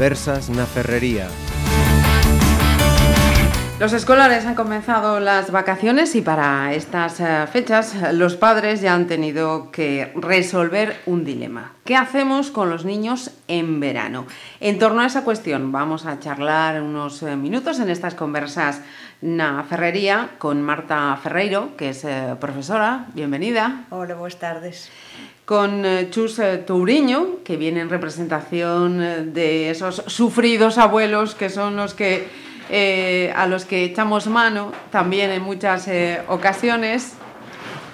Conversas na Ferrería. Los escolares han comenzado las vacaciones y para estas eh, fechas los padres ya han tenido que resolver un dilema. ¿Qué hacemos con los niños en verano? En torno a esa cuestión vamos a charlar unos eh, minutos en estas conversas na Ferrería con Marta Ferreiro, que es eh, profesora. Bienvenida. Hola, buenas tardes. Con Chus Touriño, que viene en representación de esos sufridos abuelos que son los que eh, a los que echamos mano también en muchas eh, ocasiones.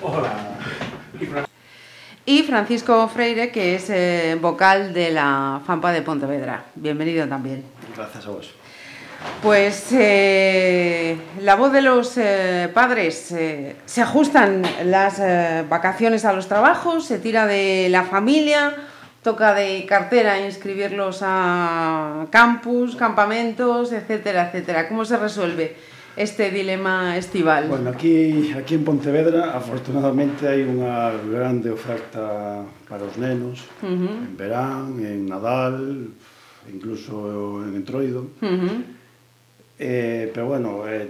Hola. Y Francisco Freire, que es eh, vocal de la FAMPA de Pontevedra. Bienvenido también. Gracias a vos. Pues eh, la voz de los eh, padres, eh, se ajustan las vacaciones a los trabajos, se tira de la familia, toca de cartera inscribirlos a campus, campamentos, etcétera, etcétera. ¿Cómo se resuelve este dilema estival? Bueno, aquí, aquí en Pontevedra, afortunadamente, hai unha grande oferta para os nenos, Uh -huh. en verán, en Nadal, incluso en Entroido. Uh -huh. Eh, pero bueno, eh,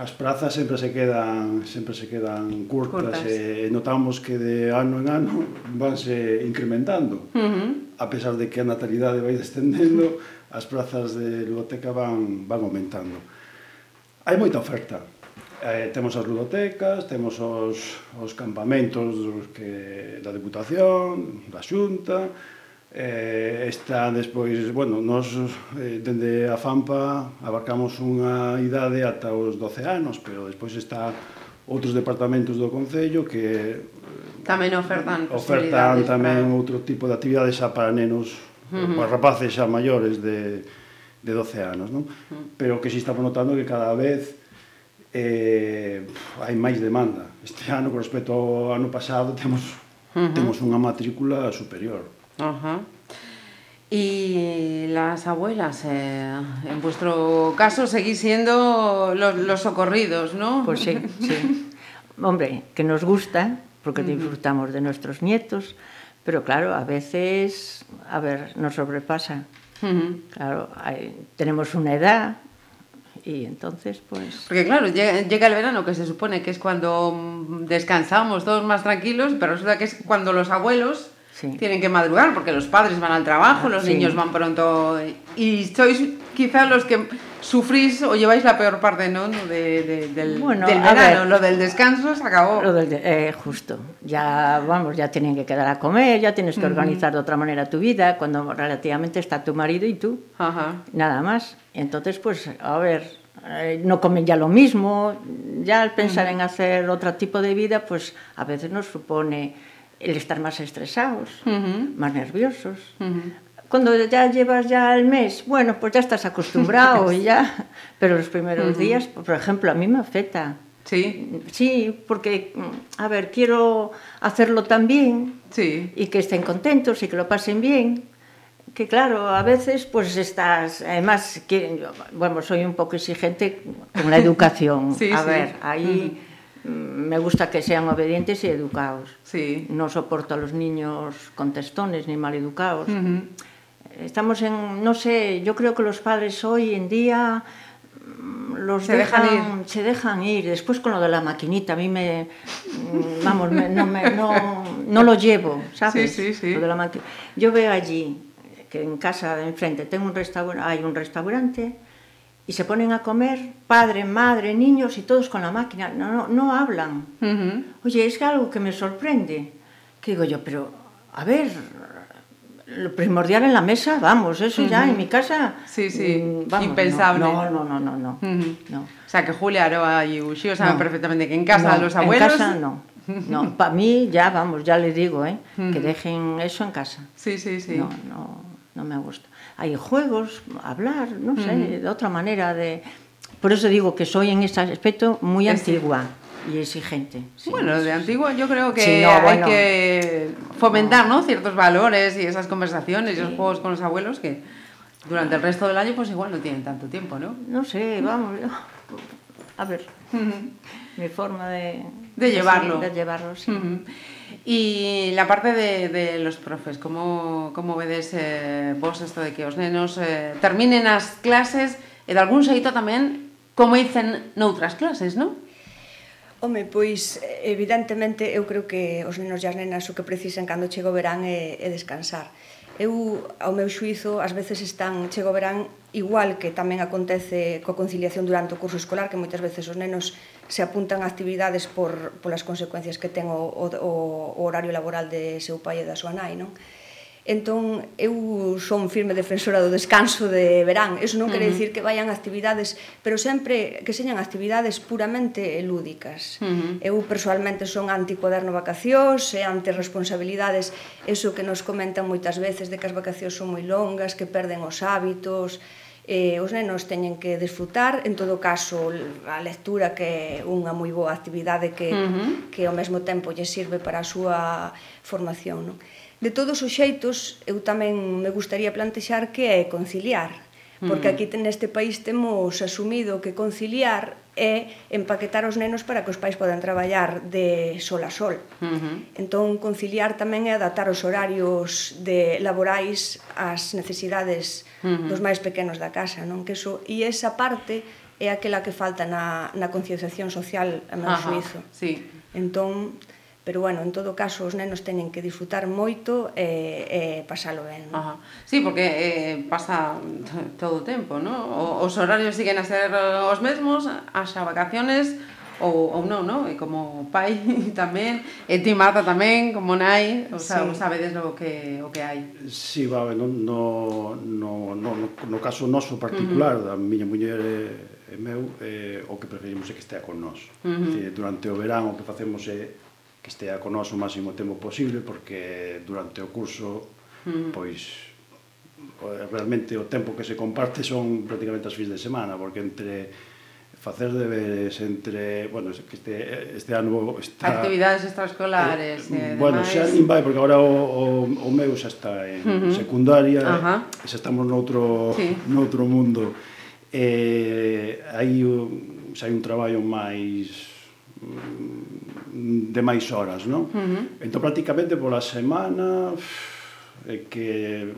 as prazas sempre se quedan sempre se quedan curtas, curtas. e eh, notamos que de ano en ano vanse incrementando. Uh -huh. A pesar de que a natalidade vai descendendo, as prazas de ludoteca van van aumentando. Hai moita oferta. Eh, temos as ludotecas, temos os, os campamentos dos que da Deputación, da Xunta, Eh, está despois, bueno, nos eh, dende a FAMPA abarcamos unha idade ata os 12 anos, pero despois está outros departamentos do Concello que eh, tamén ofertan ofertan tamén para... outro tipo de actividades xa para nenos, uh -huh. para rapaces xa maiores de, de 12 anos, non? Uh -huh. Pero que si estamos notando que cada vez eh, hai máis demanda. Este ano, con respecto ao ano pasado, temos, uh -huh. temos unha matrícula superior Ajá. Y las abuelas, eh, en vuestro caso, seguís siendo los, los socorridos, ¿no? Pues sí, sí. Hombre, que nos gusta, porque disfrutamos de nuestros nietos, pero claro, a veces, a ver, nos sobrepasa. Claro, hay- tenemos una edad y entonces, pues... Porque claro, llega, llega el verano, que se supone que es cuando mm, descansamos todos más tranquilos, pero resulta que es cuando los abuelos Sí. tienen que madrugar, porque los padres van al trabajo, los Sí. niños van pronto, y sois quizás los que sufrís o lleváis la peor parte, ¿no? De- de- del, Bueno, del verano, ver. lo del descanso se acabó. Lo del de- eh, justo, ya vamos, ya tienen que quedar a comer, ya tienes que organizar de otra manera tu vida, cuando relativamente está tu marido y tú, Ajá. nada más. Entonces, pues, a ver, eh, no comen ya lo mismo, ya al pensar en hacer otro tipo de vida, pues a veces nos supone el estar más estresados, Ujú. más nerviosos. Ujú. Cuando ya llevas ya el mes, bueno, pues ya estás acostumbrado y ya, pero los primeros días, por ejemplo, a mí me afecta. Sí, Sí, porque, a ver, quiero hacerlo también sí. y que estén contentos y que lo pasen bien. Que claro, a veces pues estás, además, que, bueno, soy un poco exigente con la educación. Sí, a sí. ver, ahí me gusta que sean obedientes y educados. Sí. No soporto a los niños contestones ni maleducados. Ujú. Estamos en, no sé, yo creo que los padres hoy en día mm, los Se dejan dejan, se dejan ir. Después con lo de la maquinita, a mí me, mm, vamos, me- no, me- no, no lo llevo, ¿sabes? Sí, sí, sí. Lo de la Yo veo allí que en casa de enfrente tengo un restaurante, hay un restaurante y se ponen a comer padre, madre, niños y todos con la máquina. No, no, no hablan. Ujú. Oye, es algo que me sorprende. Que digo yo, pero, a ver, lo primordial en la mesa, vamos, eso ya en mi casa. Sí, sí, mm, vamos, impensable. No, no, no, no, no. Ujú. no. O sea, que Julia Aroa y Ushio saben No. perfectamente que en casa No, los abuelos... En casa no. No, para mí ya, vamos, ya le digo, ¿eh? Que dejen eso en casa. Sí, sí, sí. No, no, no me gusta. Hay juegos, hablar, no sé, de otra manera de... Por eso digo que soy en ese aspecto muy Es- antigua y exigente. sí. Bueno, de antiguo yo creo que Sí, no, hay que fomentar ¿no? ciertos valores y esas conversaciones y esos juegos con los abuelos que durante el resto del año pues igual no tienen tanto tiempo, ¿no? No sé, vamos, yo... A ver, mi forma de... De llevarlo. de llevarlo, sí. Y la parte de, de los profes, como, como vedes eh, vos esto de que os nenos eh, terminen as clases e de algún xeito tamén como dicen noutras clases, non? Home, pois, evidentemente, eu creo que os nenos e as nenas o que precisan cando chega o verán é, é descansar eu ao meu xuizo ás veces están chego o verán igual que tamén acontece coa conciliación durante o curso escolar que moitas veces os nenos se apuntan a actividades por, polas consecuencias que ten o, o, o horario laboral de seu pai e da súa nai non? Entón, eu son firme defensora do descanso de verán. Eso non quere dicir que vayan actividades, pero sempre que señan actividades puramente lúdicas. Uh -huh. Eu personalmente son anti no vacacións e anti responsabilidades. Eso que nos comentan moitas veces de que as vacacións son moi longas, que perden os hábitos, eh, os nenos teñen que desfrutar, en todo caso a lectura que é unha moi boa actividade que, uh -huh. que ao mesmo tempo lle sirve para a súa formación. Non? De todos os xeitos, eu tamén me gustaría plantexar que é conciliar, mm. porque aquí neste país temos asumido que conciliar é empaquetar os nenos para que os pais podan traballar de sol a sol. Uh -huh. Entón, conciliar tamén é adaptar os horarios de laborais ás necesidades uh -huh. dos máis pequenos da casa, non? Que eso, e esa parte é aquela que falta na, na concienciación social, a meu Ajá, suizo. Sí. Entón, pero bueno, en todo caso os nenos teñen que disfrutar moito e, e pasalo ben. ¿no? Ajá. Sí, porque eh, pasa todo o tempo, ¿no? Os horarios siguen a ser os mesmos, haxa vacaciones ou, ou non, ¿no? E como pai tamén, e ti Marta tamén, como nai, o sea, sí. vos sabedes o que, o que hai. Sí, va, no, no, no, no, no caso noso particular, uh -huh. da miña muller e meu, eh, o que preferimos é que estea con nós. Uh -huh. Decir, durante o verán o que facemos é que estea con nós o máximo tempo posible porque durante o curso mm. pois realmente o tempo que se comparte son prácticamente as fins de semana porque entre facer deberes entre, bueno, que este, este ano está... Actividades extraescolares eh, e demais. Bueno, xa nin vai, porque agora o, o, o meu xa está en uh -huh. secundaria, uh -huh. xa estamos noutro, sí. noutro mundo. Eh, hai, xa hai un traballo máis Mm, de máis horas, non? Uh -huh. Entón, prácticamente pola semana é que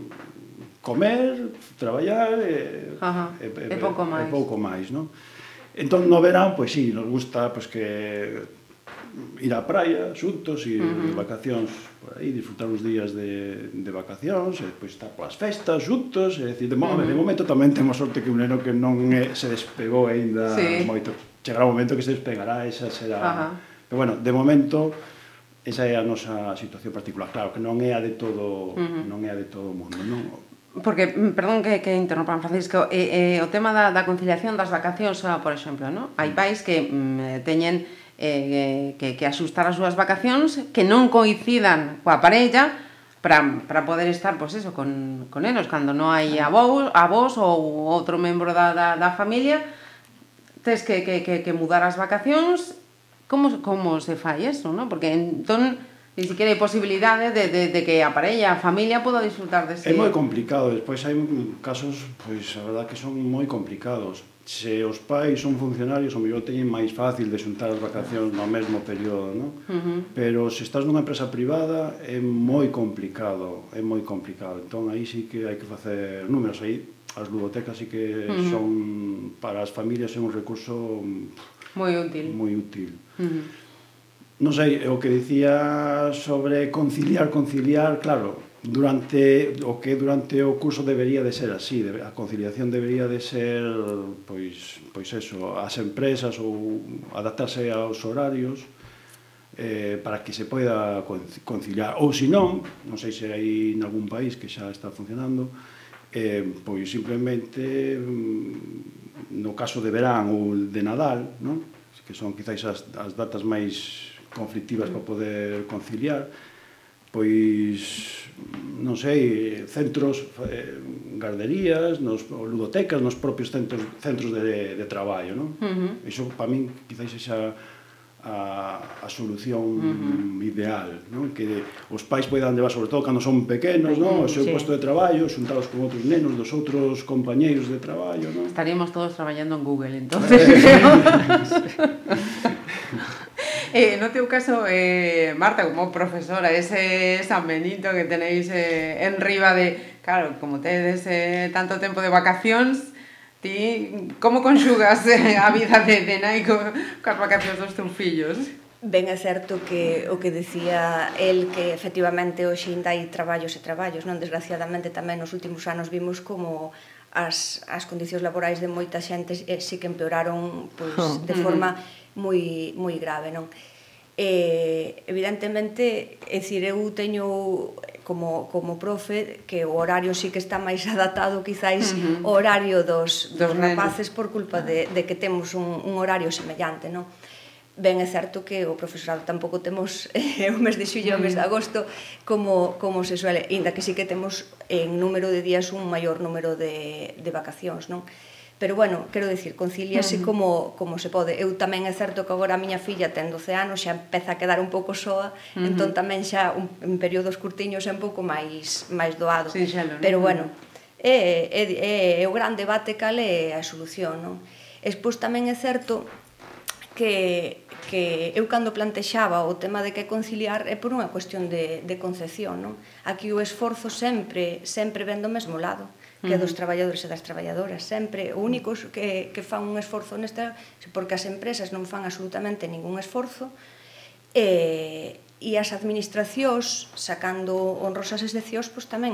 comer, traballar e, Ajá, e, e, e pouco máis. E pouco máis, non? Entón, no verán, pois sí, nos gusta pois, que ir á praia xuntos, ir uh -huh. de vacacións por aí, disfrutar uns días de, de vacacións, e depois estar polas festas xuntos, e decir, de, uh -huh. de momento tamén temos sorte que un neno que non é, se despegou aínda sí. moito chegará o momento que se despegará, esa será... Ajá. Pero bueno, de momento esa é a nosa situación particular. Claro que non é a de todo, uh -huh. non é a de todo o mundo, non? Porque, mm, perdón que, que interrompan, Francisco, eh, eh, o tema da, da conciliación das vacacións, ah, por exemplo, no? hai mm. pais que mm, teñen eh, que, que asustar as súas vacacións que non coincidan coa parella para, para poder estar pois pues eso, con, con elos, cando non hai avós, avós ou outro membro da, da, da familia, tes que, que, que, que mudar as vacacións, como, como se fai eso, non? Porque entón ni siquiera hai posibilidades de, de, de que a parella, a familia poda disfrutar dese... É moi complicado, despois hai casos, pois, a verdad que son moi complicados. Se os pais son funcionarios, o mellor teñen máis fácil de xuntar as vacacións no mesmo período, non? Uh -huh. Pero se estás nunha empresa privada é moi complicado, é moi complicado. Entón aí sí que hai que facer números aí as ludotecas sí que uh -huh. son para as familias é un recurso moi útil. Moi útil. Uh -huh. Non sei, o que dicía sobre conciliar, conciliar, claro, durante o que durante o curso debería de ser así, a conciliación debería de ser pois pois eso, as empresas ou adaptarse aos horarios eh, para que se poida conciliar ou se non, non sei se hai en algún país que xa está funcionando, eh, pois simplemente mm, no caso de verán ou de Nadal, non? que son quizáis as, as datas máis conflictivas para poder conciliar, pois non sei, centros, eh, garderías, nos ludotecas, nos propios centros centros de de traballo, non? Uh -huh. Iso para min quizáis esa a, a solución uh -huh. ideal, non? que os pais poidan levar, sobre todo cando son pequenos, non? o seu sí. posto de traballo, xuntados con outros nenos dos outros compañeiros de traballo. Non? Estaríamos todos traballando en Google, entonces. Eh, no teu caso, eh, Marta, como profesora, ese San Benito que tenéis eh, en riba de... Claro, como tedes eh, tanto tempo de vacacións, Ti, como conxugas eh, a vida de, de nai co, coas vacacións dos teus fillos? Ben é certo que o que decía el que efectivamente hoxe ainda hai traballos e traballos, non? Desgraciadamente tamén nos últimos anos vimos como as, as condicións laborais de moita xente eh, se que empeoraron pois, oh. de forma moi, moi grave, non? Eh, evidentemente, é dicir, eu teño como, como profe que o horario sí que está máis adaptado quizáis uh -huh. o horario dos, dos, dos rapaces por culpa de, de que temos un, un horario semellante, non? Ben é certo que o profesorado tampouco temos eh, o mes de xullo e o mes de agosto como, como se suele, inda que sí que temos en número de días un maior número de, de vacacións, non? Eh, pero bueno, quero dicir, conciliase uh -huh. como, como se pode. Eu tamén é certo que agora a miña filla ten 12 anos, xa empeza a quedar un pouco soa, uh -huh. entón tamén xa un, en períodos curtiños é un pouco máis máis doado. Sí, xa pero bueno, é, é, é, é o gran debate cal é a solución, non? Espois tamén é certo que que eu cando plantexaba o tema de que conciliar é por unha cuestión de, de concepción, non? Aquí o esforzo sempre, sempre ven do mesmo lado que dos traballadores e das traballadoras sempre o único que, que fan un esforzo nesta porque as empresas non fan absolutamente ningún esforzo e, e as administracións sacando honrosas excepcións pois tamén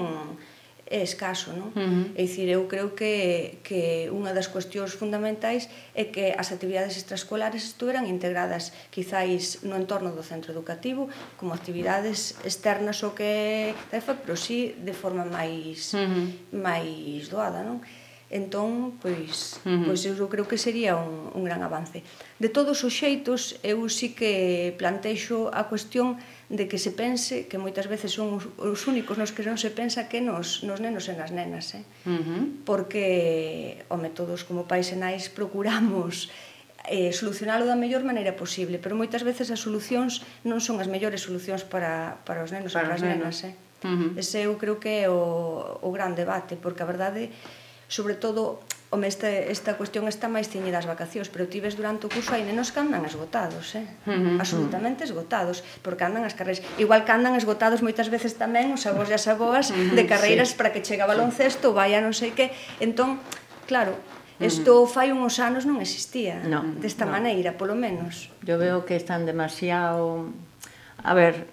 é escaso, non? Uh -huh. É dicir, eu creo que, que unha das cuestións fundamentais é que as actividades extraescolares estuveran integradas quizáis no entorno do centro educativo como actividades externas o que é pero sí de forma máis uh -huh. máis doada, non? Entón, pois, uh -huh. pois eu creo que sería un, un gran avance. De todos os xeitos, eu sí que plantexo a cuestión de que se pense que moitas veces son os, os únicos nos que non se pensa que nos, nos nenos e nas nenas eh? uh -huh. porque home, todos como pais e nais procuramos eh, solucionalo da mellor maneira posible pero moitas veces as solucións non son as mellores solucións para, para os nenos para e para as nenas eh? uh -huh. ese eu creo que é o, o gran debate porque a verdade sobre todo Home, esta, esta cuestión está máis ceñida ás vacacións, pero ti ves durante o curso hai nenos que andan esgotados, eh? Uh -huh, absolutamente esgotados, porque andan as carreiras. Igual que andan esgotados moitas veces tamén os avós e as avoas uh -huh, de carreiras sí. para que chega baloncesto, vai a non sei que. Entón, claro, Isto fai uns anos non existía no, desta no. maneira, polo menos. Eu veo que están demasiado a ver,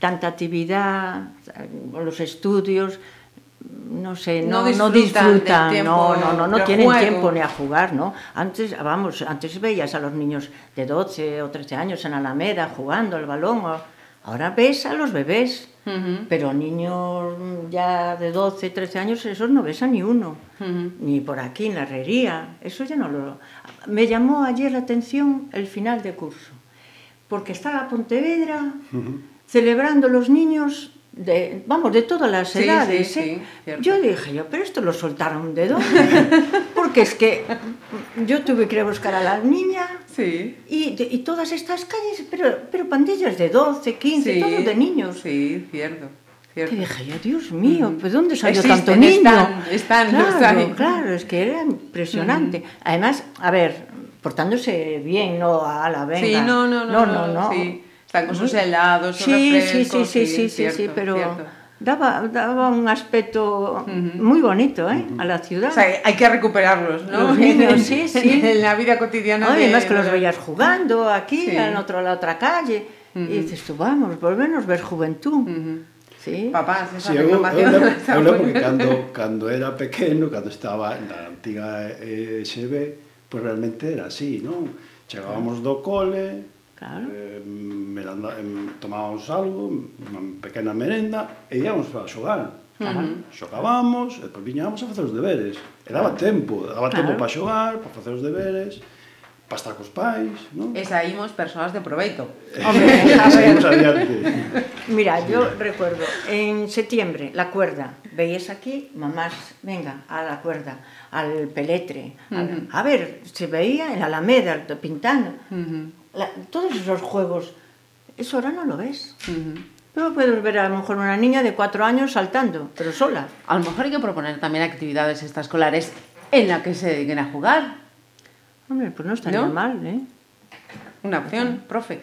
tanta actividade, os estudios, no sé, no, no disfrutan, no, disfrutan no, no, no, no tienen juego. tiempo ni a jugar, ¿no? Antes, vamos, antes veías a los niños de 12 o 13 años en Alameda jugando al balón, ahora ves a los bebés, uh -huh. pero niños ya de 12, 13 años, esos no ves a ni uno, uh -huh. ni por aquí en la herrería, eso ya no lo... Me llamó ayer la atención el final de curso, porque estaba Pontevedra uh -huh. celebrando los niños de, vamos, de todas las sí, edades. Sí, ¿eh? sí, yo dije, yo, pero esto lo soltaron de dónde? Porque es que yo tuve que ir a buscar a la niña y, y todas estas calles, pero, pero pandillas de 12, 15, sí, todos de niños. Sí, cierto. Cierto. Y dije yo, Dios mío, ¿pues dónde salió Existen, tanto niño? Están, están, claro, claro, es que era impresionante. Mm. Además, a ver, portándose bien, no a la venga. Sí, no, no, no, no, no, no. Sí. Están os helados, sí, os refrescos... Sí, sí, sí, sí, cierto, sí, sí pero... Cierto. Daba, daba un aspecto uh -huh. muy bonito ¿eh? Uh -huh. a la ciudad. O sea, hay que recuperarlos, ¿no? Los niños, sí, sí. en la vida cotidiana. No, de... Además que los veías jugando aquí, sí. en otro, la otra calle. Uh -huh. Y dices tú, vamos, volvernos ver juventud. Sí. Papás, esa sí, eu, eu, eu lembro que cando, cando era pequeno, cando estaba na antiga eh, XB, pues realmente era así, non? Chegábamos do cole, Claro. Eh, meranda, eh, tomábamos algo, unha pequena merenda, e íamos para xogar. Claro. Xogábamos, e depois viñábamos a facer os deberes. E daba tempo, daba claro. tempo para xogar, para facer os deberes, para estar cos pais, non? E saímos persoas de proveito. Hombre, a ver. adiante. Mira, sí. yo recuerdo, en septiembre, la cuerda, veías aquí, mamás, venga, a la cuerda, al peletre, uh -huh. a, a ver, se veía en la Alameda pintando. Uh -huh la, todos esos juegos, eso ahora no lo ves. Uh -huh. No puedes ver a lo mejor una niña de cuatro años saltando, pero sola. A lo mejor hay que proponer también actividades extraescolares en las que se dediquen a jugar. Hombre, pues no estaría ¿No? mal, ¿eh? Una opción, profe.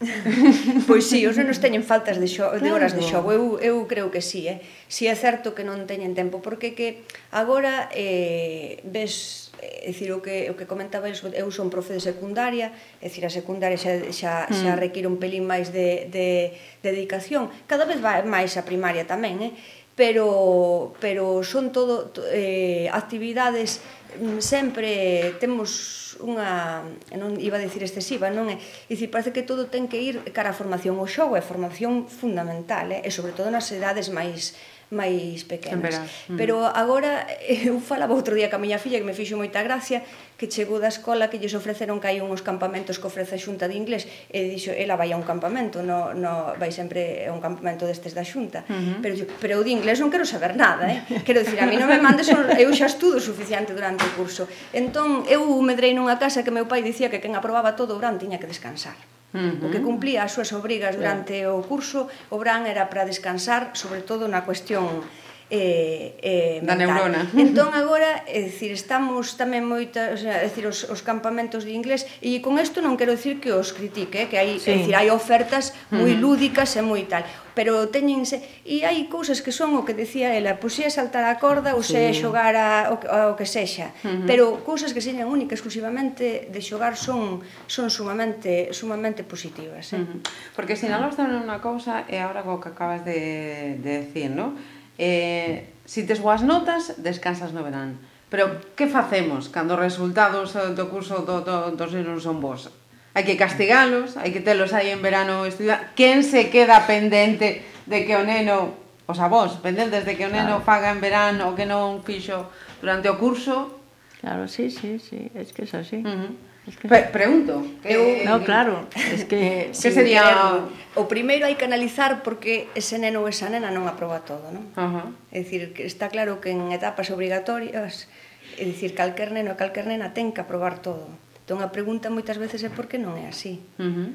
pois sí, os nenos teñen faltas de, xo, claro. de horas de xogo, eu, eu creo que sí, eh? Si é certo que non teñen tempo, porque que agora eh, ves Eh, é dicir, o que, o que comentaba eu son profe de secundaria, é dicir, a secundaria xa, xa, xa mm. require un pelín máis de, de, de dedicación, cada vez vai máis a primaria tamén, eh? pero, pero son todo eh, actividades mm, sempre temos unha non iba a decir excesiva, non é? Dicir, parece que todo ten que ir cara a formación, o xogo é formación fundamental, eh? e sobre todo nas edades máis máis pequenas. Mm. Pero agora eu falaba outro día ca miña filla que me fixo moita gracia que chegou da escola que lles ofreceron que hai uns campamentos que ofrece a Xunta de Inglés e dixo, ela vai a un campamento, no, no vai sempre a un campamento destes da Xunta. Uh -huh. Pero, pero eu de inglés non quero saber nada, eh? Quero dicir, a mí non me mandes, eu xa estudo suficiente durante o curso. Entón, eu medrei nunha casa que meu pai dicía que quen aprobaba todo o verán tiña que descansar. Uh -huh. O que cumplía as súas obrigas durante o curso, o Bran era para descansar, sobre todo na cuestión eh, eh. Da neurona. Entón agora, é dicir, estamos tamén moita, o sea, é dicir, os, os campamentos de inglés e con isto non quero dicir que os critique, eh, que hai, sí. é dicir, hai ofertas moi lúdicas e moi tal, pero teñense e hai cousas que son o que decía ela, pois é saltar a corda ou se xogar a, o, o que sexa, uh -huh. pero cousas que señan únicas exclusivamente de xogar son son sumamente sumamente positivas, eh. Uh -huh. Porque sinalabas tamén unha cousa e agora co que acabas de de decir, ¿no? Eh, si tes boas notas, descansas no verán. Pero que facemos cando os resultados do curso do, do, dos non son bons? Hai que castigalos, hai que telos aí en verano estudiar. Quen se queda pendente de que o neno, os avós, pendentes de que o neno claro. faga en verano o que non fixo durante o curso? Claro, sí, sí, sí, es que é así. Uh -huh. Pre pregunto. Que... Eu, no, claro, es que... que sería... O primeiro hai que analizar porque ese neno ou esa nena non aproba todo, non? Uh -huh. É dicir, que está claro que en etapas obrigatorias, é dicir, calquer neno e calquer nena ten que aprobar todo. Entón, a pregunta moitas veces é por que non é así. Uh -huh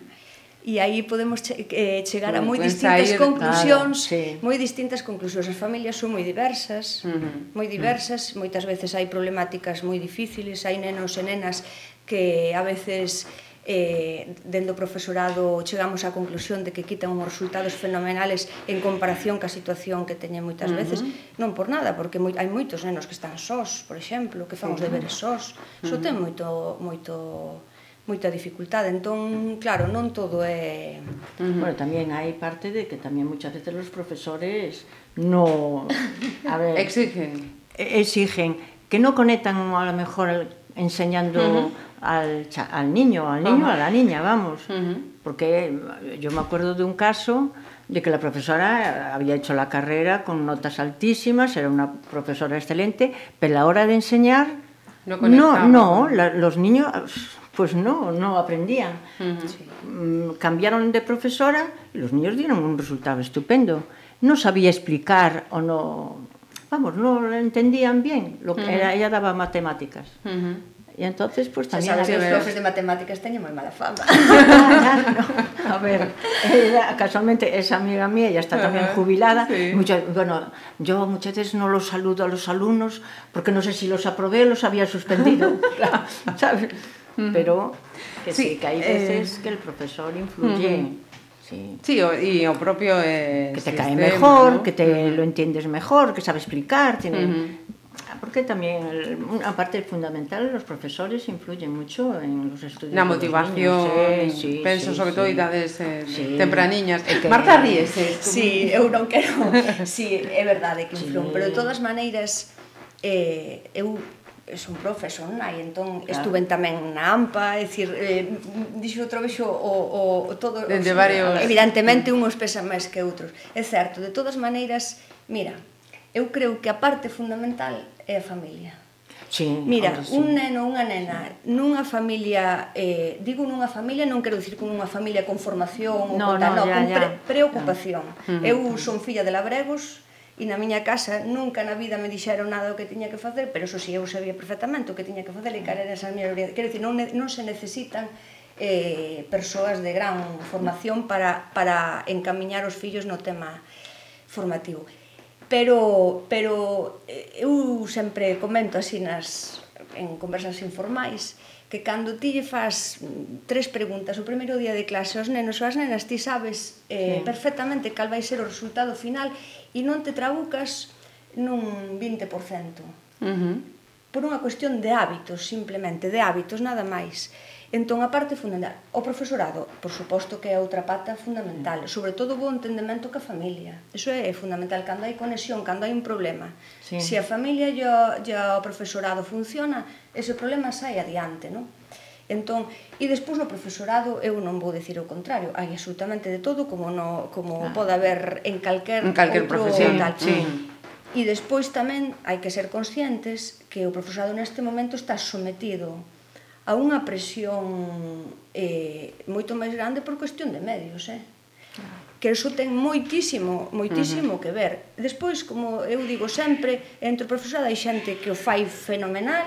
e aí podemos che, eh, chegar a moi distintas sair, conclusións, claro, sí. moi distintas conclusións. As familias son moi diversas, uh -huh. moi diversas, uh -huh. moitas veces hai problemáticas moi difíciles, hai nenos e nenas que a veces eh, dendo profesorado chegamos á conclusión de que quitan uns resultados fenomenales en comparación ca situación que teñen moitas veces, uh -huh. Veces. non por nada, porque moi, hai moitos nenos que están sós, por exemplo, que fan os deberes sós, só uh -huh. ten moito, moito moita dificultade, entón, claro, non todo é... Uh -huh. Bueno, tamén hai parte de que tamén moitas veces os profesores no... A ver, exigen. Exigen, que non conectan a lo mejor enseñando uh -huh al, al niño, al niño, a la niña, vamos. Uh -huh. Porque yo me acuerdo de un caso de que la profesora había hecho la carrera con notas altísimas, era una profesora excelente, pero a la hora de enseñar, no, no, no la, los niños pues no, no aprendían. Uh -huh. sí. Cambiaron de profesora y los niños dieron un resultado estupendo. No sabía explicar o no vamos, no lo entendían bien, lo que uh -huh. era, ella daba matemáticas. Uh -huh. E entonces, pues, tamén... Sabes que os profes de matemáticas teñen moi mala fama. claro, a ver, ella, casualmente, esa amiga mía ya está tamén jubilada. Sí. Mucha, bueno, yo muchas veces no los saludo a los alumnos porque no sé si los aprobé o los había suspendido. claro, ¿sabes? Pero que sí, sí que hai eh, veces eh... que el profesor influye. Uh -huh. Sí. sí, o, y o propio eh, que te sistema, cae mejor, ¿no? que te uh -huh. lo entiendes mejor, que sabe explicar, tiene, uh -huh. Porque tamén una parte fundamental os profesores influyen mucho en los estudios. Na motivación, niños, sí, sí, penso sí, sobre sí. todo idades eh, sí. tempraniñas. Que... Marta Ríes. Eh, sí, eu non quero. sí, é verdade que influen, sí. pero de todas maneiras eh, eu son profe, son nai, entón claro. estuven tamén na AMPA, é dicir, eh, dixo outro vexo o, o, todo... Dende varios... Evidentemente, unhos pesan máis que outros. É certo, de todas maneiras, mira, eu creo que a parte fundamental é a familia. Sí, Mira, sí. un neno ou unha nena nunha familia, eh, digo nunha familia, non quero dicir con unha familia con formación no, ou no, tal, no, no, ya, con pre preocupación. Ya. Mm. Eu son filla de labregos e na miña casa nunca na vida me dixeron nada o que tiña que facer, pero eso si sí, eu sabía perfectamente o que tiña que facer e cal esa miña miñas obrigacións. Quero dicir, non, non se necesitan eh, persoas de gran formación para, para encamiñar os fillos no tema formativo pero, pero eh, eu sempre comento así nas, en conversas informais que cando ti lle fas tres preguntas o primeiro día de clase aos nenos ou as nenas ti sabes eh, sí. perfectamente cal vai ser o resultado final e non te trabucas nun 20%. Uh -huh. Por unha cuestión de hábitos, simplemente, de hábitos, nada máis. Entón, a parte fundamental, o profesorado, por suposto que é outra pata fundamental, mm. sobre todo o bo entendemento ca familia. Eso é fundamental, cando hai conexión, cando hai un problema. Sí. Se a familia e o profesorado funciona, ese problema sai adiante, non? Entón, e despois no profesorado eu non vou decir o contrario, hai absolutamente de todo como no como ah. pode haber en calquer en calquer outro, profesión, tal. Sí. E despois tamén hai que ser conscientes que o profesorado neste momento está sometido a unha presión eh, moito máis grande por cuestión de medios, eh? que eso ten moitísimo, moitísimo uh -huh. que ver. Despois, como eu digo sempre, entre o profesorado hai xente que o fai fenomenal,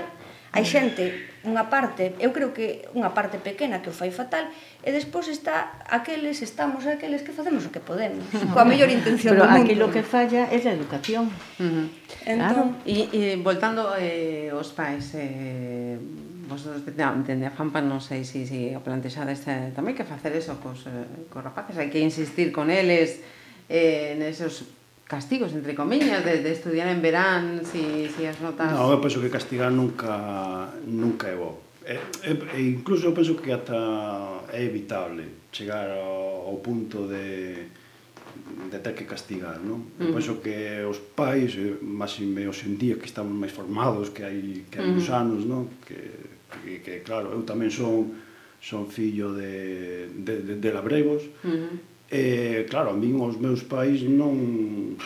hai xente, unha parte, eu creo que unha parte pequena que o fai fatal, e despois está aqueles, estamos aqueles que facemos o que podemos, coa mellor intención Pero do mundo. Pero aquilo que falla é a educación. Uh -huh. entón, claro. E, e voltando eh, os pais, eh, vosotros dende a FAMPA non sei se si, si o plantexades tamén que facer eso cos, eh, cos rapaces, hai que insistir con eles eh, nesos castigos, entre comiñas, de, de estudiar en verán, si, si as notas... Non, eu penso que castigar nunca, nunca é bo. E, e, e incluso eu penso que ata é evitable chegar ao, ao punto de de ter que castigar, non? Uh -huh. Eu penso que os pais, eh, máis en día que estamos máis formados que hai que hai uh -huh. uns anos, non? Que e que claro, eu tamén son son fillo de, de, de, de labregos, uh -huh. e claro, a min os meus pais non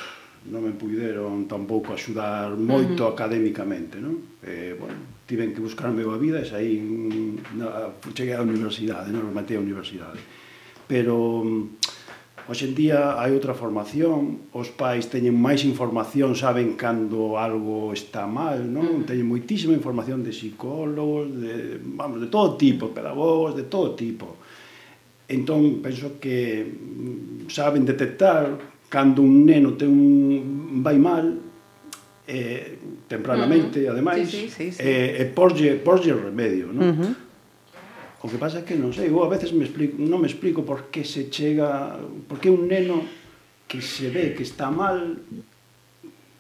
non me puideron tampouco axudar moito uh -huh. académicamente, non? E, bueno, tiven que buscar a meva vida e saí, na, cheguei á universidade, non, matei a universidade. Pero, Hoxe en día hai outra formación, os pais teñen máis información, saben cando algo está mal, non? Mm. Teñen moitísima información de psicólogos, de, vamos, de todo tipo, pedagogos, de todo tipo. Entón, penso que mm, saben detectar cando un neno ten un vai mal, eh, tempranamente, uh -huh. ademais, sí, sí, sí, sí. eh, e porlle, porlle remedio, non? Uh -huh O que pasa é que non sei, eu a veces me explico, non me explico por que se chega, por que un neno que se ve que está mal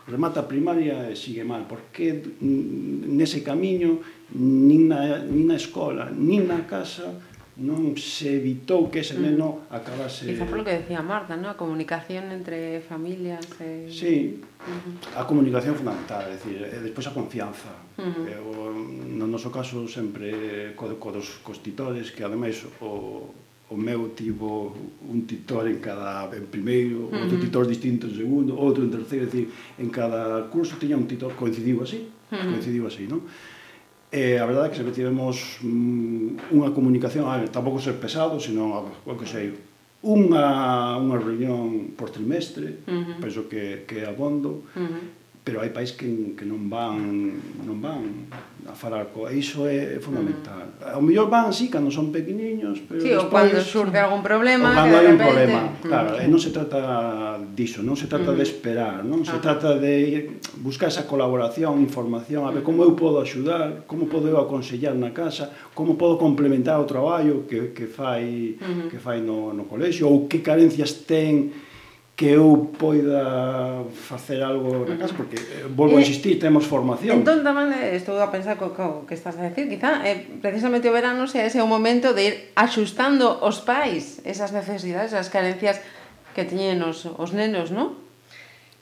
remata a primaria e sigue mal, por que nese camiño nin na, nin na escola, nin na casa non se evitou que ese mm. neno acabase... Quizá por lo que decía Marta, ¿no? a comunicación entre familias... E... Sí, uh -huh. a comunicación fundamental, é dicir, e eh, despois a confianza. Uh -huh. Eu, no noso caso, sempre eh, co, co dos cos titores, que ademais o, o meu tivo un titor en cada en primeiro, uh -huh. outro titor distinto en segundo, outro en terceiro, é dicir, en cada curso tiña un titor, coincidiu así, uh -huh. coincidiu así, non? E a verdade é que sempre tivemos mm, unha comunicación, ah, tampouco ser pesado, sino o que sei, unha, unha reunión por trimestre, uh -huh. penso que, que abondo, uh -huh pero hai pais que, que non van non van a falar co e iso é fundamental. Mm. Ao mellor van así cando son pequeniños, pero sí, despois, cando surge algún problema, cando hai un repente... problema, mm. claro, mm. e non se trata diso, non se trata mm. de esperar, non se ah. trata de buscar esa colaboración, información, a ver como eu mm. podo axudar, como podo eu aconsellar na casa, como podo complementar o traballo que que fai mm. que fai no no colexio ou que carencias ten que eu poida facer algo na mm. casa, porque eh, volvo a eh, insistir, temos formación. Entón, tamén eh, estou a pensar co, co que estás a decir, quizá eh, precisamente o verano sea ese o momento de ir axustando os pais esas necesidades, as carencias que teñen os, os nenos, non?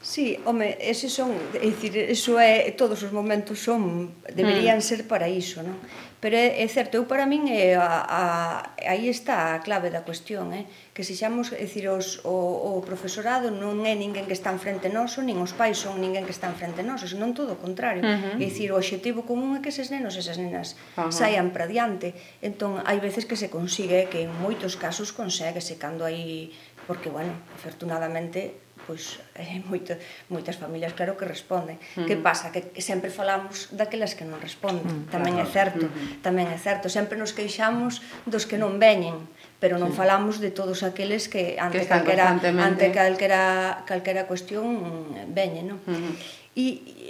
Sí, home, ese son, é dicir, eso é, todos os momentos son, deberían mm. ser para iso, non? Pero é, é certo, eu para min é a, a, aí está a clave da cuestión, eh? que sexamos, é dicir, os, o, o profesorado non é ninguén que está enfrente noso, nin os pais son ninguén que está enfrente noso, senón todo o contrario. Uh -huh. É dicir, o obxectivo común é que eses nenos e esas nenas uh -huh. saian para diante. Entón, hai veces que se consigue, que en moitos casos conseguese, cando hai... Porque, bueno, afortunadamente, pois hai moito, moitas familias claro que responden. Uh -huh. Que pasa? Que sempre falamos daquelas que non responden. Uh -huh. Tamén é certo, uh -huh. tamén é certo. Sempre nos queixamos dos que non veñen, pero non sí. falamos de todos aqueles que ante que calquera ante calquera calquera cuestión veñen, non? Uh -huh E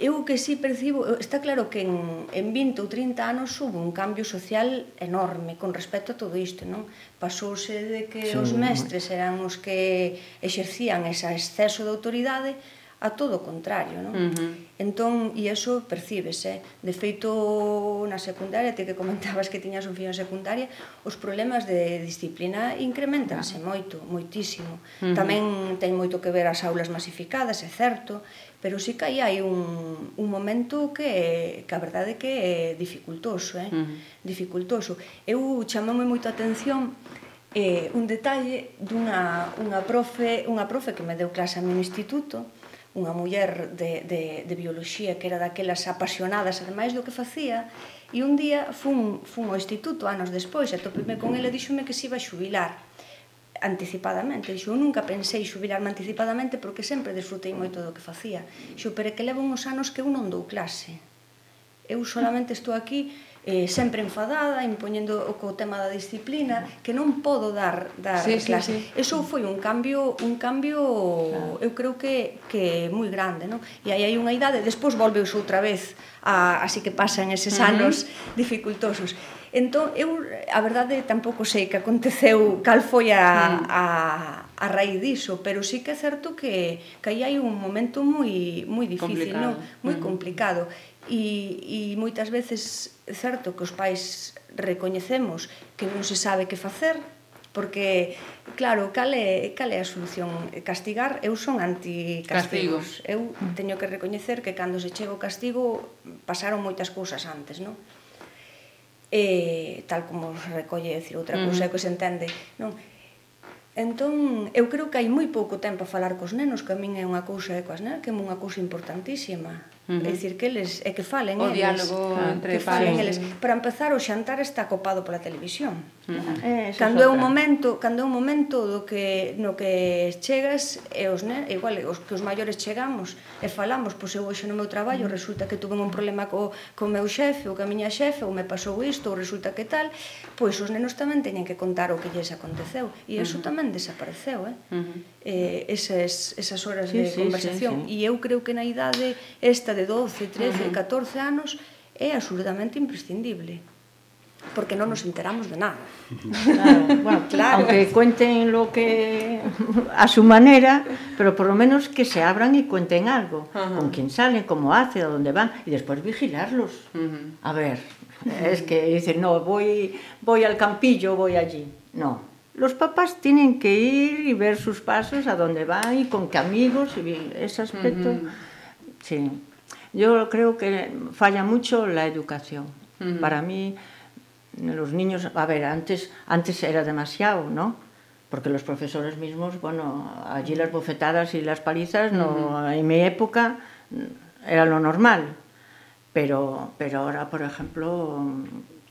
eu que sí percibo, está claro que en, en 20 ou 30 anos hubo un cambio social enorme con respecto a todo isto, non? Pasouse de que sí, os mestres eran os que exercían ese exceso de autoridade a todo o contrario, non? Uh -huh. Entón, e iso percíbese. De feito, na secundaria, te que comentabas que tiñas un fillo en secundaria, os problemas de disciplina incrementanse uh -huh. moito, moitísimo. Uh -huh. Tamén ten moito que ver as aulas masificadas, é certo, pero sí que aí hai un, un momento que, que a verdade que é dificultoso, eh? Uh -huh. dificultoso. Eu chamame moito a atención eh, un detalle dunha unha profe, unha profe que me deu clase a meu instituto, unha muller de, de, de bioloxía que era daquelas apasionadas ademais do que facía, e un día fun, fun ao instituto anos despois, atopeme con ela e díxome que se iba a xubilar anticipadamente. Dixo, eu nunca pensei xubilarme anticipadamente porque sempre desfrutei moito do que facía. Dixo, pero que levo uns anos que eu non dou clase. Eu solamente estou aquí eh, sempre enfadada, impoñendo o co tema da disciplina, que non podo dar dar sí, clase. Sí, sí. Eso foi un cambio, un cambio claro. eu creo que que moi grande, non? E aí hai unha idade, despois volveus outra vez a así que pasan eses anos uh -huh. dificultosos. Entón, eu a verdade tampouco sei que aconteceu cal foi a, a a raíz diso, pero sí que é certo que, que aí hai un momento moi moi difícil, complicado. non? Moi uh -huh. complicado e, e moitas veces é certo que os pais recoñecemos que non se sabe que facer porque claro, cal é, cal é a solución castigar, eu son anti castigos, Castigo. eu mm. teño que recoñecer que cando se chega o castigo pasaron moitas cousas antes non? E, tal como recolle decir outra mm-hmm. cousa mm. que se entende non? Entón, eu creo que hai moi pouco tempo a falar cos nenos, que a min é unha cousa, e coas nenas, que é unha cousa importantísima Uh -huh. É dicir, que eles, é eh, que falen o eles. Diálogo claro, entre que falen eles. Para empezar, o xantar está copado pola televisión. Uh -huh. eh, cando é un momento, cando é un momento do que no que chegas e os ne, igual os que os maiores chegamos e falamos, pois eu hoxe no meu traballo uh -huh. resulta que tuve un problema co co meu xefe ou ca miña xefe ou me pasou isto ou resulta que tal, pois os nenos tamén teñen que contar o que lles aconteceu e iso uh -huh. tamén desapareceu, eh? Uh -huh. eh esas esas horas sí, de sí, conversación sí, sí. e eu creo que na idade esta de 12, 13, uh -huh. 14 anos é absolutamente imprescindible porque non nos enteramos de nada. Claro, bueno, claro. Aunque cuenten lo que a su manera, pero por lo menos que se abran y cuenten algo, uh -huh. con quién salen, cómo hace, a dónde van y después vigilarlos. Uh -huh. A ver, es que dicen, "No, voy voy al campillo, voy allí." No. Los papás tienen que ir y ver sus pasos, a dónde van y con qué amigos y ese aspecto. Uh -huh. Sí. Yo creo que falla mucho la educación. Uh -huh. Para mí, los niños, a ver, antes, antes era demasiado, ¿no? Porque los profesores mismos, bueno, allí las bofetadas y las palizas, no, uh -huh. en mi época era lo normal. Pero, pero ahora, por ejemplo,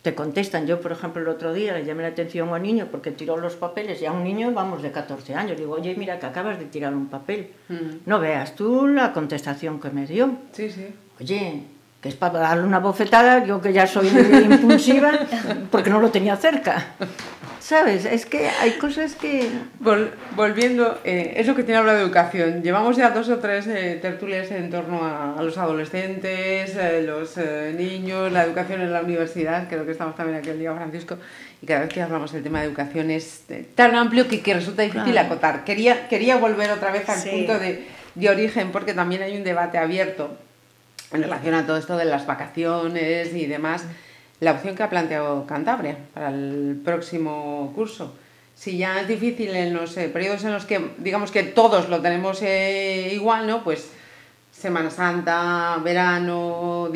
te contestan. Yo, por ejemplo, el otro día le llamé la atención a un niño porque tiró los papeles y a un niño, vamos, de 14 años. Digo, oye, mira que acabas de tirar un papel. Mm. No veas tú la contestación que me dio. Sí, sí. Oye, que es para darle una bofetada, yo que ya soy impulsiva, porque no lo tenía cerca. ¿Sabes? Es que hay cosas que... Vol volviendo, eh, eso que tiene hablado de educación, llevamos ya dos o tres eh, tertulias en torno a, a los adolescentes, eh, los eh, niños, la educación en la universidad, creo que estamos también aquí el día Francisco, y cada vez que hablamos del tema de educación es tan amplio que, que resulta difícil claro. acotar. Quería, quería volver otra vez al sí. punto de, de origen, porque también hay un debate abierto en relación a todo esto de las vacaciones y demás, la opción que ha planteado Cantabria para el próximo curso. Si ya es difícil en los eh, periodos en los que, digamos que todos lo tenemos eh, igual, ¿no? Pues Semana Santa, verano,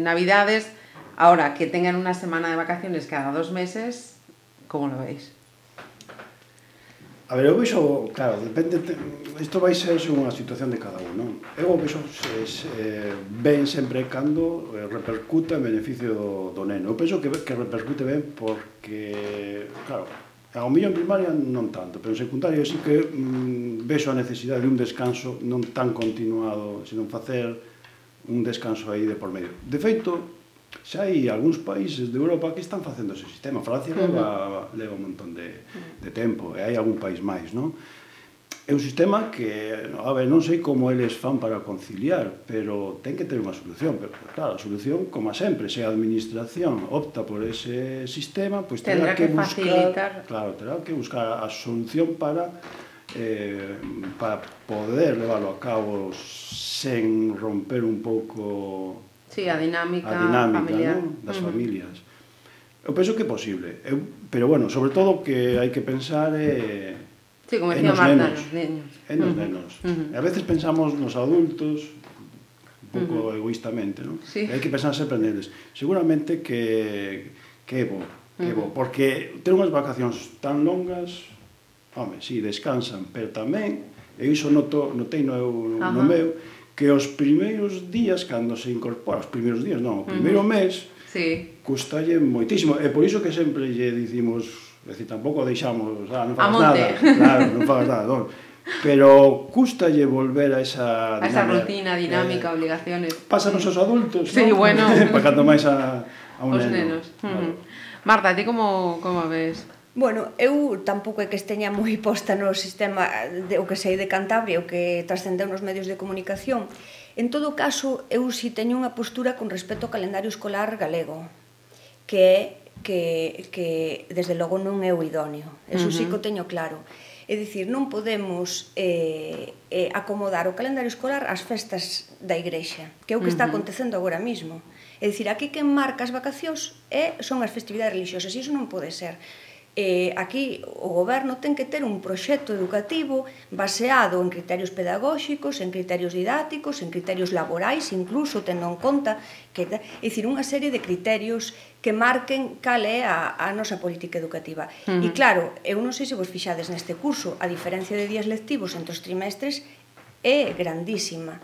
Navidades, ahora que tengan una semana de vacaciones cada dos meses, ¿cómo lo veis? A ver, eu vexo, claro, depende, isto vai ser unha situación de cada un, non? Eu vexo se, se, ben sempre cando eh, repercuta en beneficio do, do neno. Eu penso que, que repercute ben porque, claro, ao millón primaria non tanto, pero en secundaria sí que mm, vexo a necesidade de un descanso non tan continuado, senón facer un descanso aí de por medio. De feito, Xa hai algúns países de Europa que están facendo ese sistema. Francia uh -huh. leva, leva un montón de, de tempo e hai algún país máis, non? É un sistema que, a ver, non sei como eles fan para conciliar, pero ten que ter unha solución. Pero, claro, a solución, como sempre, se a administración opta por ese sistema, pois pues terá que, que buscar, facilitar. claro, terá que buscar a solución para eh, para poder leválo a cabo sen romper un pouco Sí, a dinámica, a dinámica familiar. ¿no? das uh -huh. familias. Eu penso que é posible, eu, pero bueno, sobre todo que hai que pensar é eh, sí, como decía Marta, nenos, nos nenos. En nos uh -huh. nenos. Uh -huh. A veces pensamos nos adultos un pouco uh -huh. egoístamente, non? Sí. Hai que pensar sempre neles. Seguramente que que é bo, que uh -huh. bo, porque ter unhas vacacións tan longas, home, si sí, descansan, pero tamén e iso noto, noteino eu uh -huh. no meu, que os primeiros días, cando se incorpora, os primeiros días, non, o primeiro uh -huh. mes, sí. custalle moitísimo. E por iso que sempre lle dicimos, é dicir, tampouco deixamos, ah, non fagas nada, claro, non fagas nada, non. Pero custalle volver a esa dinámica. A esa rutina, dinámica, eh, obligaciones. Pásanos os adultos, sí, ¿no? bueno. Para cando máis a, a un os neno. nenos. Claro. Uh -huh. Marta, ti como, como ves? Bueno, eu tampouco é que esteña moi posta no sistema de o que sei de Cantabria, o que trascendeu nos medios de comunicación. En todo caso, eu si teño unha postura con respecto ao calendario escolar galego, que é que, que desde logo non é o idóneo. Eso uh -huh. sí que o teño claro. É dicir, non podemos eh, eh, acomodar o calendario escolar ás festas da igrexa, que é o que está acontecendo agora mesmo. É dicir, aquí que marca as vacacións é, son as festividades religiosas, e iso non pode ser eh, aquí o goberno ten que ter un proxecto educativo baseado en criterios pedagóxicos, en criterios didácticos, en criterios laborais, incluso tendo en conta que, é dicir, unha serie de criterios que marquen cal é a, a nosa política educativa. Uh -huh. E claro, eu non sei se vos fixades neste curso, a diferencia de días lectivos entre os trimestres é grandísima.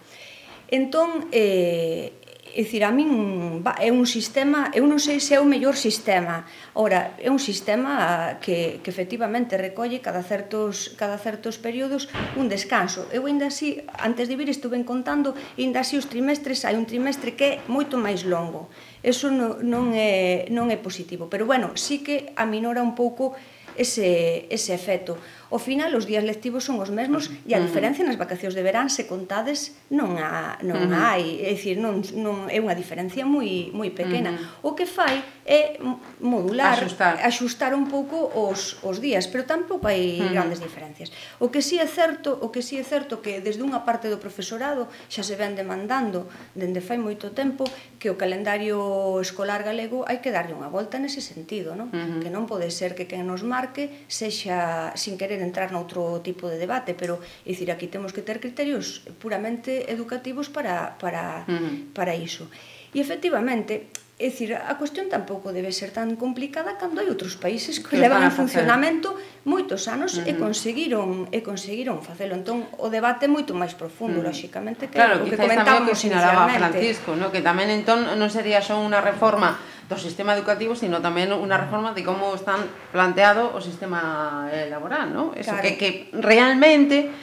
Entón, eh, É dicir, a min é un sistema, eu non sei se é o mellor sistema. Ora, é un sistema que, que efectivamente recolle cada certos, cada certos períodos un descanso. Eu ainda así, antes de vir estuve contando, ainda así os trimestres, hai un trimestre que é moito máis longo. Eso non, non, é, non é positivo, pero bueno, sí que aminora un pouco ese, ese efecto ao final os días lectivos son os mesmos e a diferencia nas vacacións de verán se contades non a non uh -huh. hai, é dicir, non, non é unha diferencia moi moi pequena. Uh -huh. O que fai é modular, axustar, axustar un pouco os, os días, pero tampouco hai uh -huh. grandes diferencias. O que si sí é certo, o que si sí é certo que desde unha parte do profesorado xa se ven demandando dende fai moito tempo que o calendario escolar galego hai que darlle unha volta nese sentido, non? Uh -huh. Que non pode ser que quen nos marque sexa sin querer querer entrar noutro tipo de debate, pero é dicir, aquí temos que ter criterios puramente educativos para para uh -huh. para iso. E efectivamente, É dicir, a cuestión tampouco debe ser tan complicada cando hai outros países que, que levan en funcionamento moitos anos uh -huh. e conseguiron e conseguiron facelo. Entón, o debate é moito máis profundo, uh -huh. lóxixamente, que claro, o que comentábamos que sinalaba Francisco, no? que tamén entón non sería só unha reforma do sistema educativo, sino tamén unha reforma de como están planteado o sistema eh, laboral, no? Eso, claro. que, que realmente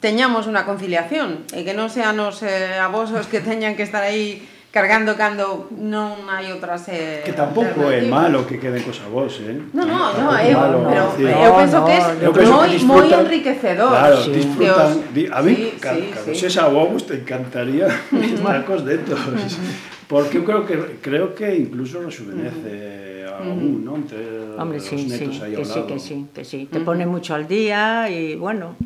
teñamos unha conciliación e que non sean os eh, abosos que teñan que estar aí cargando cando non hai outras eh, que tampouco é malo que queden cos avós, eh? No, no, no, é malo, pero no, eu penso no, que é moi moi enriquecedor. Claro, sí. disfrutan, di, a mí sí, cando, sí, cando sí. seas avó, te encantaría estar cos dedos. Porque eu creo que creo que incluso rejuvenece uh -huh. non? ¿no? Entre Hombre, sí, sí, que sí, que sí, que sí. Te uh -huh. pone mucho al día y bueno,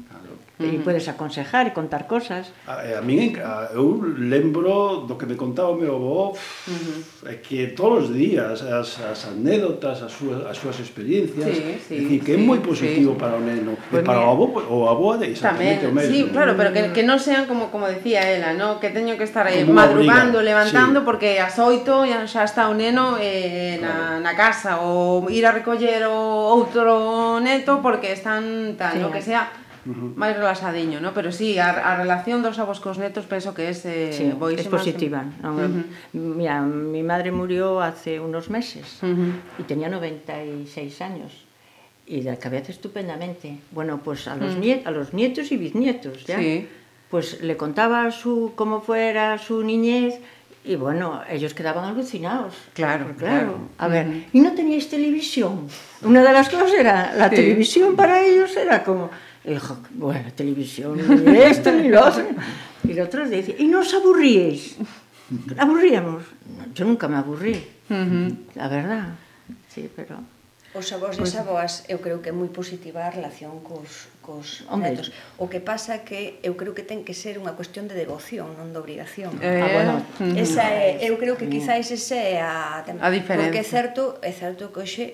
uh -huh. e podes aconsejar e contar cosas. A, eh, a min, a, eu lembro do que me contaba o meu avó, uh -huh. é que todos os días as, as anécdotas, as súas, as súas experiencias, sí, sí, decir, que sí, é moi positivo sí. para o neno, pues e para o avó, o avó é exactamente Tamén, o mesmo. Sí, claro, pero que, mm. que non sean como como decía ela, ¿no? que teño que estar como madrugando, levantando, sí. porque ás oito ya, xa está o neno eh, na, claro. na casa, ou ir a recoller o outro neto porque están tal, sí. o que sea -huh. máis relaxadiño, no? pero sí, a, a relación dos avós cos netos penso que é eh, sí, boísima. es positiva. No? Uh -huh. Mira, mi madre murió hace unos meses uh -huh. y tenía 96 años y la cabeza estupendamente. Bueno, pues a los, uh -huh. niet a los nietos y bisnietos, ¿ya? Sí. Pues le contaba su cómo fuera su niñez Y bueno, ellos quedaban alucinados. Claro, claro. claro. A ver, uh -huh. ¿y no teníais televisión? Una de las cosas era, la sí. televisión para ellos era como, E dijo, bueno, televisión, esto ni lo otro. Y los dice, ¿y nos os aburríais? ¿Aburríamos? Yo nunca me aburrí, uh -huh. la verdad. Sí, pero... Os avós e avós, eu creo que é moi positiva a relación cos, cos Hombre. netos. O que pasa que eu creo que ten que ser unha cuestión de devoción, non de obrigación. Eh, ah, bueno. Esa é, eu creo que quizáis ese é a, a diferencia. Porque é certo, é certo que hoxe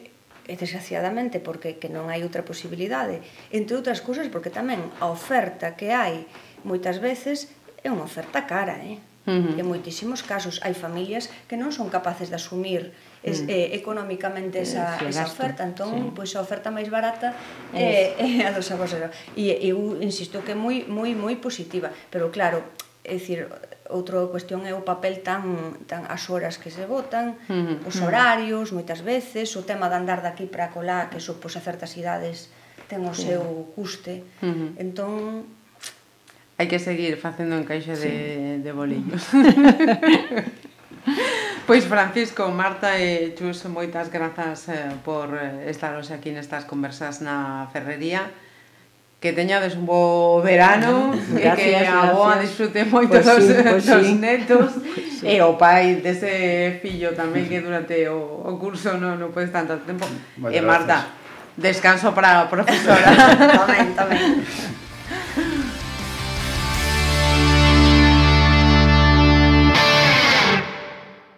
e desgraciadamente porque que non hai outra posibilidade, entre outras cousas porque tamén a oferta que hai moitas veces é unha oferta cara, eh? -huh. En moitísimos casos hai familias que non son capaces de asumir es, uh eh, económicamente esa, esa oferta, entón sí. pois a oferta máis barata é eh, eh, a dos aboseros. E eu insisto que é moi moi moi positiva, pero claro, É dicir, outra cuestión é o papel tan, tan as horas que se votan, mm -hmm. os horarios, moitas veces, o tema de andar daqui para colá, que supos a certas idades ten o seu custe. Mm -hmm. Entón, Hai que seguir facendo un sí. de, de boliños. Pois Francisco, Marta e Chus, moitas grazas eh, por eh, estar hoxe aquí nestas conversas na ferrería que teñades un bo verano gracias, e que a boa disfrute moito pues dos, sí, pues dos sí. netos pues pois sí. e o pai dese fillo tamén que durante o, o curso non no podes tanto tempo Vaya, e Marta, gracias. descanso para a profesora tamén, tamén